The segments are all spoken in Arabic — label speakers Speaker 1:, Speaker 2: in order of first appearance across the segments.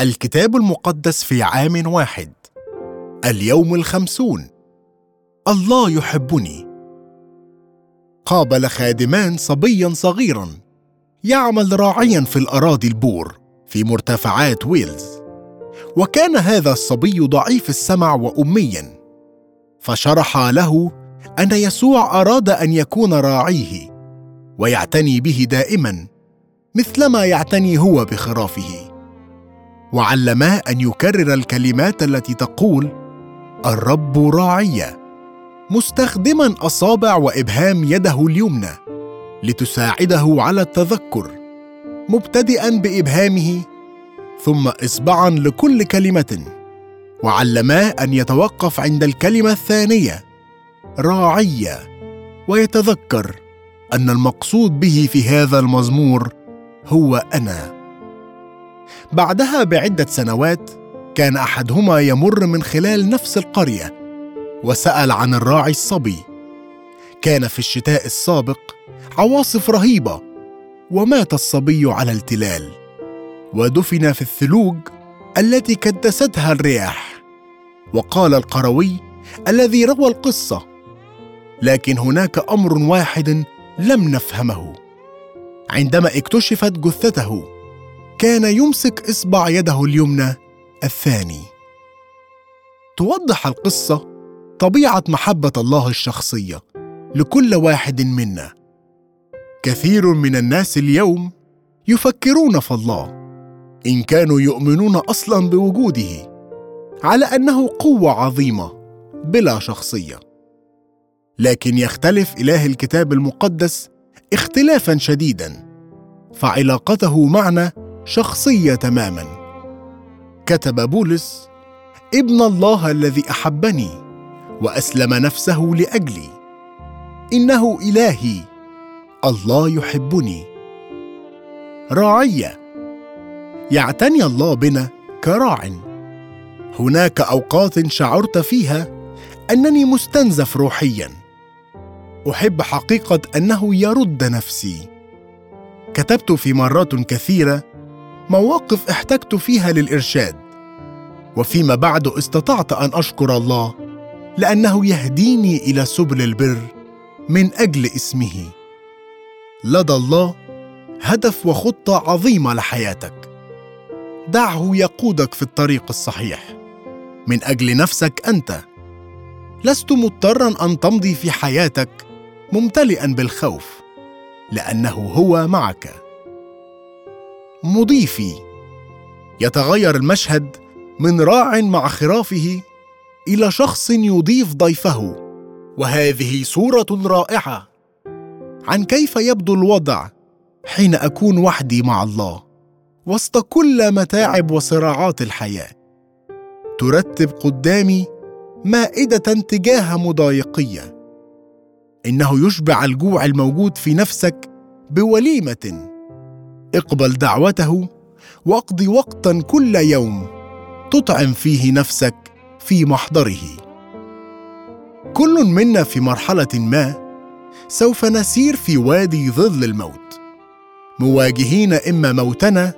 Speaker 1: الكتاب المقدس في عام واحد. اليوم الخمسون. الله يحبني. قابل خادمان صبيا صغيرا يعمل راعيا في الأراضي البور في مرتفعات ويلز. وكان هذا الصبي ضعيف السمع واميا. فشرح له أن يسوع أراد أن يكون راعيه ويعتني به دائما مثلما يعتني هو بخرافه. وعلماه أن يكرر الكلمات التي تقول الرب راعي مستخدما أصابع وإبهام يده اليمنى لتساعده على التذكر مبتدئا بإبهامه ثم إصبعا لكل كلمة وعلماه أن يتوقف عند الكلمة الثانية راعي ويتذكر أن المقصود به في هذا المزمور هو أنا. بعدها بعدة سنوات كان أحدهما يمر من خلال نفس القرية وسأل عن الراعي الصبي. كان في الشتاء السابق عواصف رهيبة ومات الصبي على التلال. ودفن في الثلوج التي كدستها الرياح. وقال القروي الذي روى القصة لكن هناك أمر واحد لم نفهمه. عندما اكتشفت جثته كان يمسك إصبع يده اليمنى الثاني. توضح القصة طبيعة محبة الله الشخصية لكل واحد منا. كثير من الناس اليوم يفكرون في الله إن كانوا يؤمنون أصلا بوجوده على أنه قوة عظيمة بلا شخصية. لكن يختلف إله الكتاب المقدس اختلافا شديدا فعلاقته معنا شخصية تماما. كتب بولس ابن الله الذي أحبني وأسلم نفسه لأجلي. إنه إلهي الله يحبني. راعية. يعتني الله بنا كراع. هناك أوقات شعرت فيها أنني مستنزف روحيا. أحب حقيقة أنه يرد نفسي. كتبت في مرات كثيرة مواقف احتجت فيها للإرشاد. وفيما بعد استطعت أن أشكر الله لأنه يهديني إلى سبل البر من أجل اسمه. لدى الله هدف وخطة عظيمة لحياتك. دعه يقودك في الطريق الصحيح. من أجل نفسك أنت. لست مضطرا أن تمضي في حياتك ممتلئا بالخوف لأنه هو معك. مضيفي. يتغير المشهد من راع مع خرافه إلى شخص يضيف ضيفه. وهذه صورة رائعة. عن كيف يبدو الوضع حين أكون وحدي مع الله وسط كل متاعب وصراعات الحياة. ترتب قدامي مائدة تجاه مضايقيه إنه يشبع الجوع الموجود في نفسك بوليمة اقبل دعوته واقض وقتا كل يوم تطعم فيه نفسك في محضره. كل منا في مرحلة ما سوف نسير في وادي ظل الموت. مواجهين إما موتنا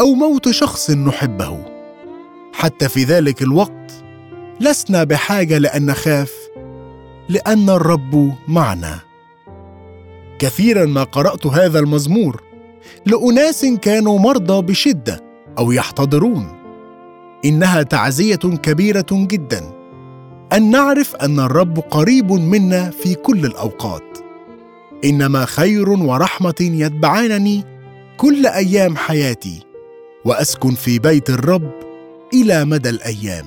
Speaker 1: أو موت شخص نحبه. حتى في ذلك الوقت لسنا بحاجة لأن نخاف لأن الرب معنا. كثيرا ما قرأت هذا المزمور لأناس كانوا مرضى بشدة أو يحتضرون. إنها تعزية كبيرة جدا. أن نعرف أن الرب قريب منا في كل الأوقات. إنما خير ورحمة يتبعانني كل أيام حياتي وأسكن في بيت الرب إلى مدى الأيام.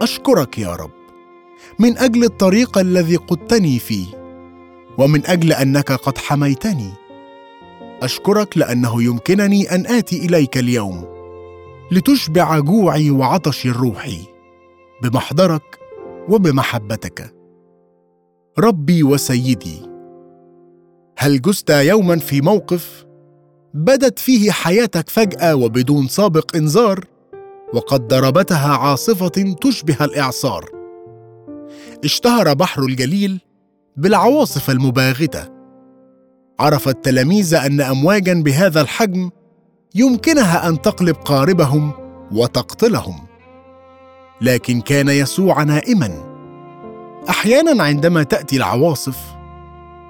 Speaker 1: أشكرك يا رب. من أجل الطريق الذي قدتني فيه ومن أجل أنك قد حميتني. أشكرك لأنه يمكنني أن آتي إليك اليوم. لتشبع جوعي وعطشي الروحي بمحضرك وبمحبتك. ربي وسيدي. هل جزت يوما في موقف بدت فيه حياتك فجأة وبدون سابق إنذار وقد ضربتها عاصفة تشبه الإعصار؟ اشتهر بحر الجليل بالعواصف المباغتة. عرف التلاميذ أن امواجا بهذا الحجم يمكنها أن تقلب قاربهم وتقتلهم. لكن كان يسوع نائما. أحيانا عندما تأتي العواصف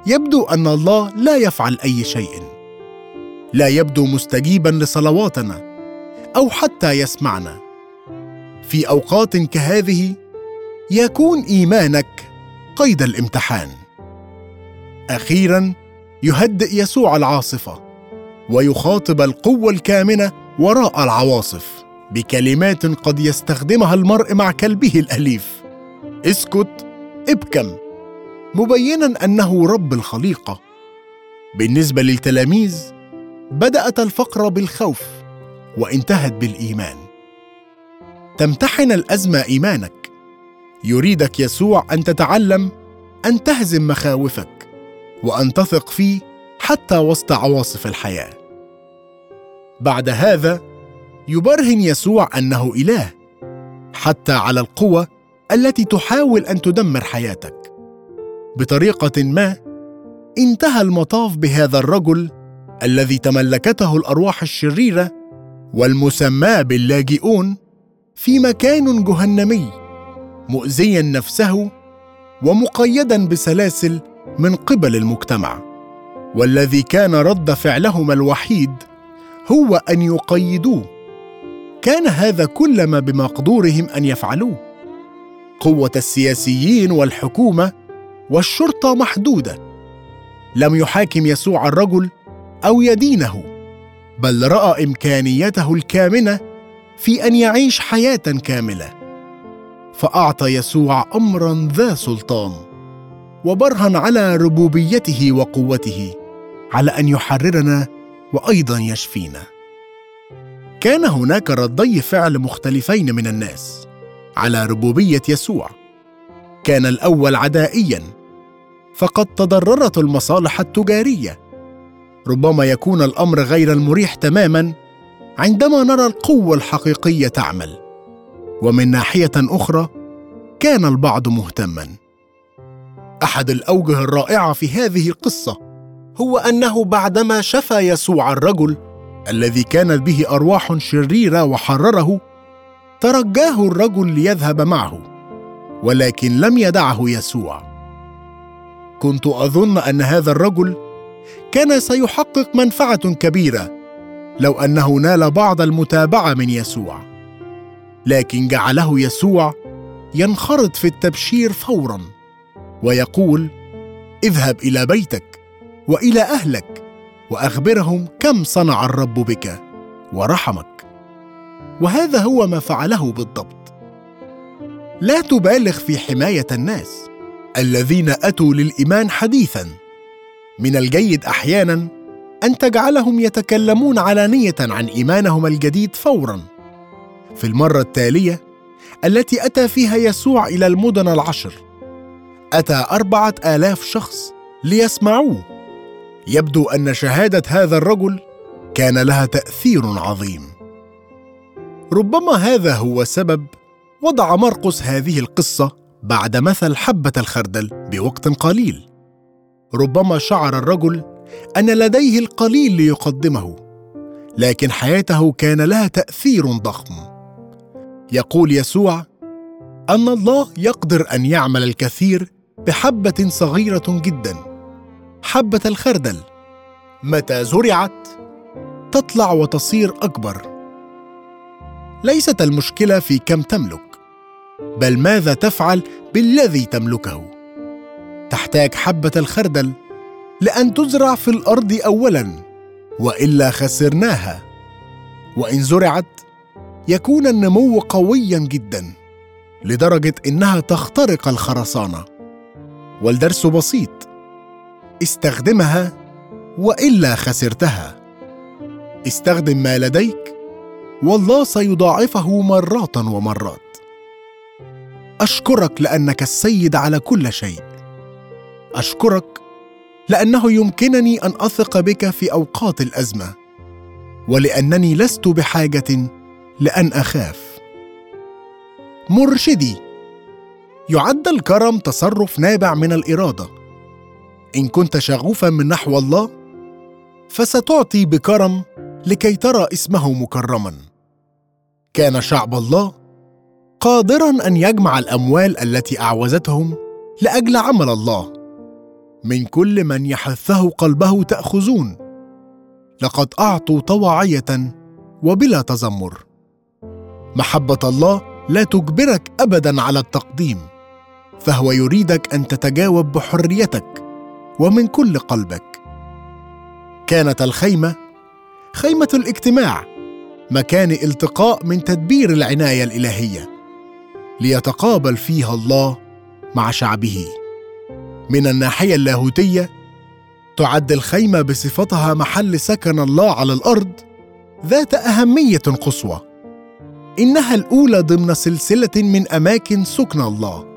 Speaker 1: يبدو أن الله لا يفعل أي شيء. لا يبدو مستجيبا لصلواتنا أو حتى يسمعنا. في أوقات كهذه يكون إيمانك قيد الامتحان. أخيرا يهدئ يسوع العاصفة ويخاطب القوة الكامنة وراء العواصف بكلمات قد يستخدمها المرء مع كلبه الأليف. اسكت ابكم. مبينا أنه رب الخليقة. بالنسبة للتلاميذ بدأت الفقره بالخوف وانتهت بالإيمان. تمتحن الأزمة إيمانك. يريدك يسوع أن تتعلم أن تهزم مخاوفك. وأن تثق فيه حتى وسط عواصف الحياة. بعد هذا يبرهن يسوع أنه إله حتى على القوى التي تحاول أن تدمر حياتك. بطريقة ما انتهى المطاف بهذا الرجل الذي تملكته الأرواح الشريرة والمسماه باللاجئون في مكان جهنمي مؤذيا نفسه ومقيدا بسلاسل من قبل المجتمع. والذي كان رد فعلهما الوحيد هو أن يقيدوه. كان هذا كل ما بمقدورهم أن يفعلوه. قوة السياسيين والحكومة والشرطة محدودة. لم يحاكم يسوع الرجل أو يدينه بل رأى إمكانيته الكامنة في أن يعيش حياة كاملة. فأعطى يسوع امرا ذا سلطان. وبرهن على ربوبيته وقوته على أن يحررنا وأيضا يشفينا. كان هناك ردي فعل مختلفين من الناس على ربوبية يسوع. كان الأول عدائيا فقد تضررت المصالح التجارية. ربما يكون الأمر غير المريح تماما عندما نرى القوة الحقيقية تعمل. ومن ناحية أخرى كان البعض مهتما. أحد الأوجه الرائعة في هذه القصة هو أنه بعدما شفى يسوع الرجل الذي كانت به أرواح شريرة وحرره ترجاه الرجل ليذهب معه ولكن لم يدعه يسوع. كنت أظن أن هذا الرجل كان سيحقق منفعة كبيرة لو أنه نال بعض المتابعة من يسوع. لكن جعله يسوع ينخرط في التبشير فورا. ويقول اذهب إلى بيتك وإلى أهلك وأخبرهم كم صنع الرب بك ورحمك. وهذا هو ما فعله بالضبط. لا تبالغ في حماية الناس الذين أتوا للإيمان حديثا. من الجيد أحيانا أن تجعلهم يتكلمون علانية عن إيمانهم الجديد فورا. في المرة التالية التي أتى فيها يسوع إلى المدن العشر أتى أربعة آلاف شخص ليسمعوه. يبدو أن شهادة هذا الرجل كان لها تأثير عظيم. ربما هذا هو سبب وضع مرقس هذه القصة بعد مثل حبة الخردل بوقت قليل. ربما شعر الرجل أن لديه القليل ليقدمه لكن حياته كان لها تأثير ضخم. يقول يسوع أن الله يقدر أن يعمل الكثير بحبة صغيرة جدا. حبة الخردل. متى زرعت؟ تطلع وتصير أكبر. ليست المشكلة في كم تملك بل ماذا تفعل بالذي تملكه. تحتاج حبة الخردل لأن تزرع في الأرض اولا وإلا خسرناها. وإن زرعت يكون النمو قويا جدا لدرجة إنها تخترق الخرسانة. والدرس بسيط. استخدمها وإلا خسرتها. استخدم ما لديك والله سيضاعفه مرات ومرات. أشكرك لأنك السيد على كل شيء. أشكرك لأنه يمكنني أن أثق بك في أوقات الأزمة ولأنني لست بحاجة لأن أخاف. مرشدي يعد الكرم تصرف نابع من الإرادة. إن كنت شغوفا من نحو الله فستعطي بكرم لكي ترى اسمه مكرما. كان شعب الله قادرا أن يجمع الأموال التي أعوزتهم لأجل عمل الله. من كل من يحثه قلبه تأخذون. لقد أعطوا طواعية وبلا تذمر. محبة الله لا تجبرك ابدا على التقديم. فهو يريدك أن تتجاوب بحريتك ومن كل قلبك. كانت الخيمة خيمة الاجتماع مكان التقاء من تدبير العناية الإلهية ليتقابل فيها الله مع شعبه. من الناحية اللاهوتية تعد الخيمة بصفتها محل سكن الله على الأرض ذات أهمية قصوى إنها الأولى ضمن سلسلة من أماكن سكن الله.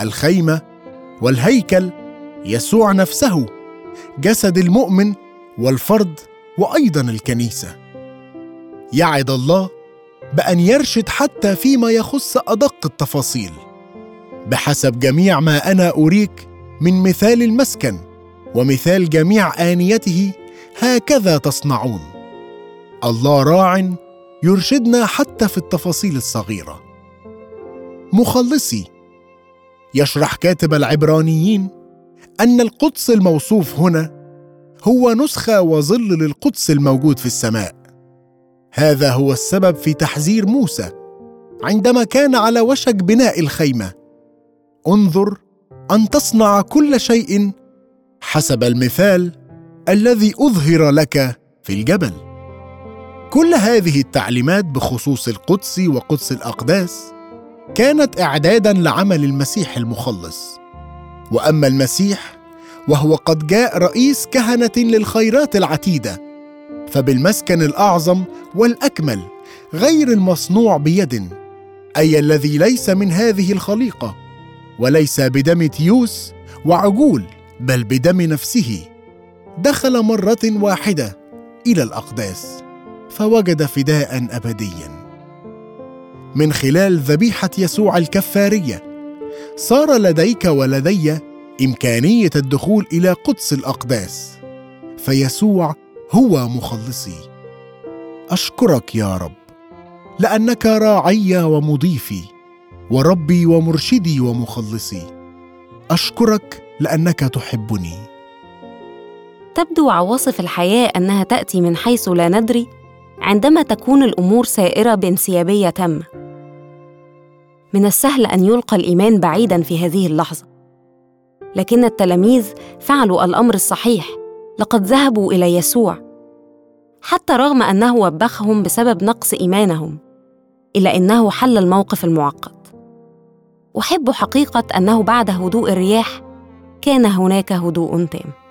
Speaker 1: الخيمة والهيكل يسوع نفسه جسد المؤمن والفرد وأيضا الكنيسة. يعد الله بأن يرشد حتى فيما يخص أدق التفاصيل بحسب جميع ما أنا أريك من مثال المسكن ومثال جميع آنيته هكذا تصنعون. الله راع يرشدنا حتى في التفاصيل الصغيرة. مخلصي يشرح كاتب العبرانيين أن القدس الموصوف هنا هو نسخة وظل للقدس الموجود في السماء. هذا هو السبب في تحذير موسى عندما كان على وشك بناء الخيمة. انظر أن تصنع كل شيء حسب المثال الذي أظهر لك في الجبل. كل هذه التعليمات بخصوص القدس وقدس الأقداس كانت إعدادا لعمل المسيح المخلص. وأما المسيح وهو قد جاء رئيس كهنة للخيرات العتيدة فبالمسكن الأعظم والأكمل غير المصنوع بيد أي الذي ليس من هذه الخليقة وليس بدم تيوس وعجول بل بدم نفسه. دخل مرة واحدة إلى الأقداس فوجد فداء ابديا. من خلال ذبيحة يسوع الكفارية. صار لديك ولدي إمكانية الدخول إلى قدس الأقداس. فيسوع هو مخلصي. أشكرك يا رب لأنك راعي ومضيفي وربي ومرشدي ومخلصي. أشكرك لأنك تحبني.
Speaker 2: تبدو عواصف الحياة أنها تأتي من حيث لا ندري عندما تكون الأمور سائرة بانسيابية تامه من السهل أن يلقى الإيمان بعيدا في هذه اللحظة. لكن التلاميذ فعلوا الأمر الصحيح. لقد ذهبوا إلى يسوع. حتى رغم أنه وبخهم بسبب نقص إيمانهم إلا إنه حل الموقف المعقد. أحب حقيقة أنه بعد هدوء الرياح كان هناك هدوء تام.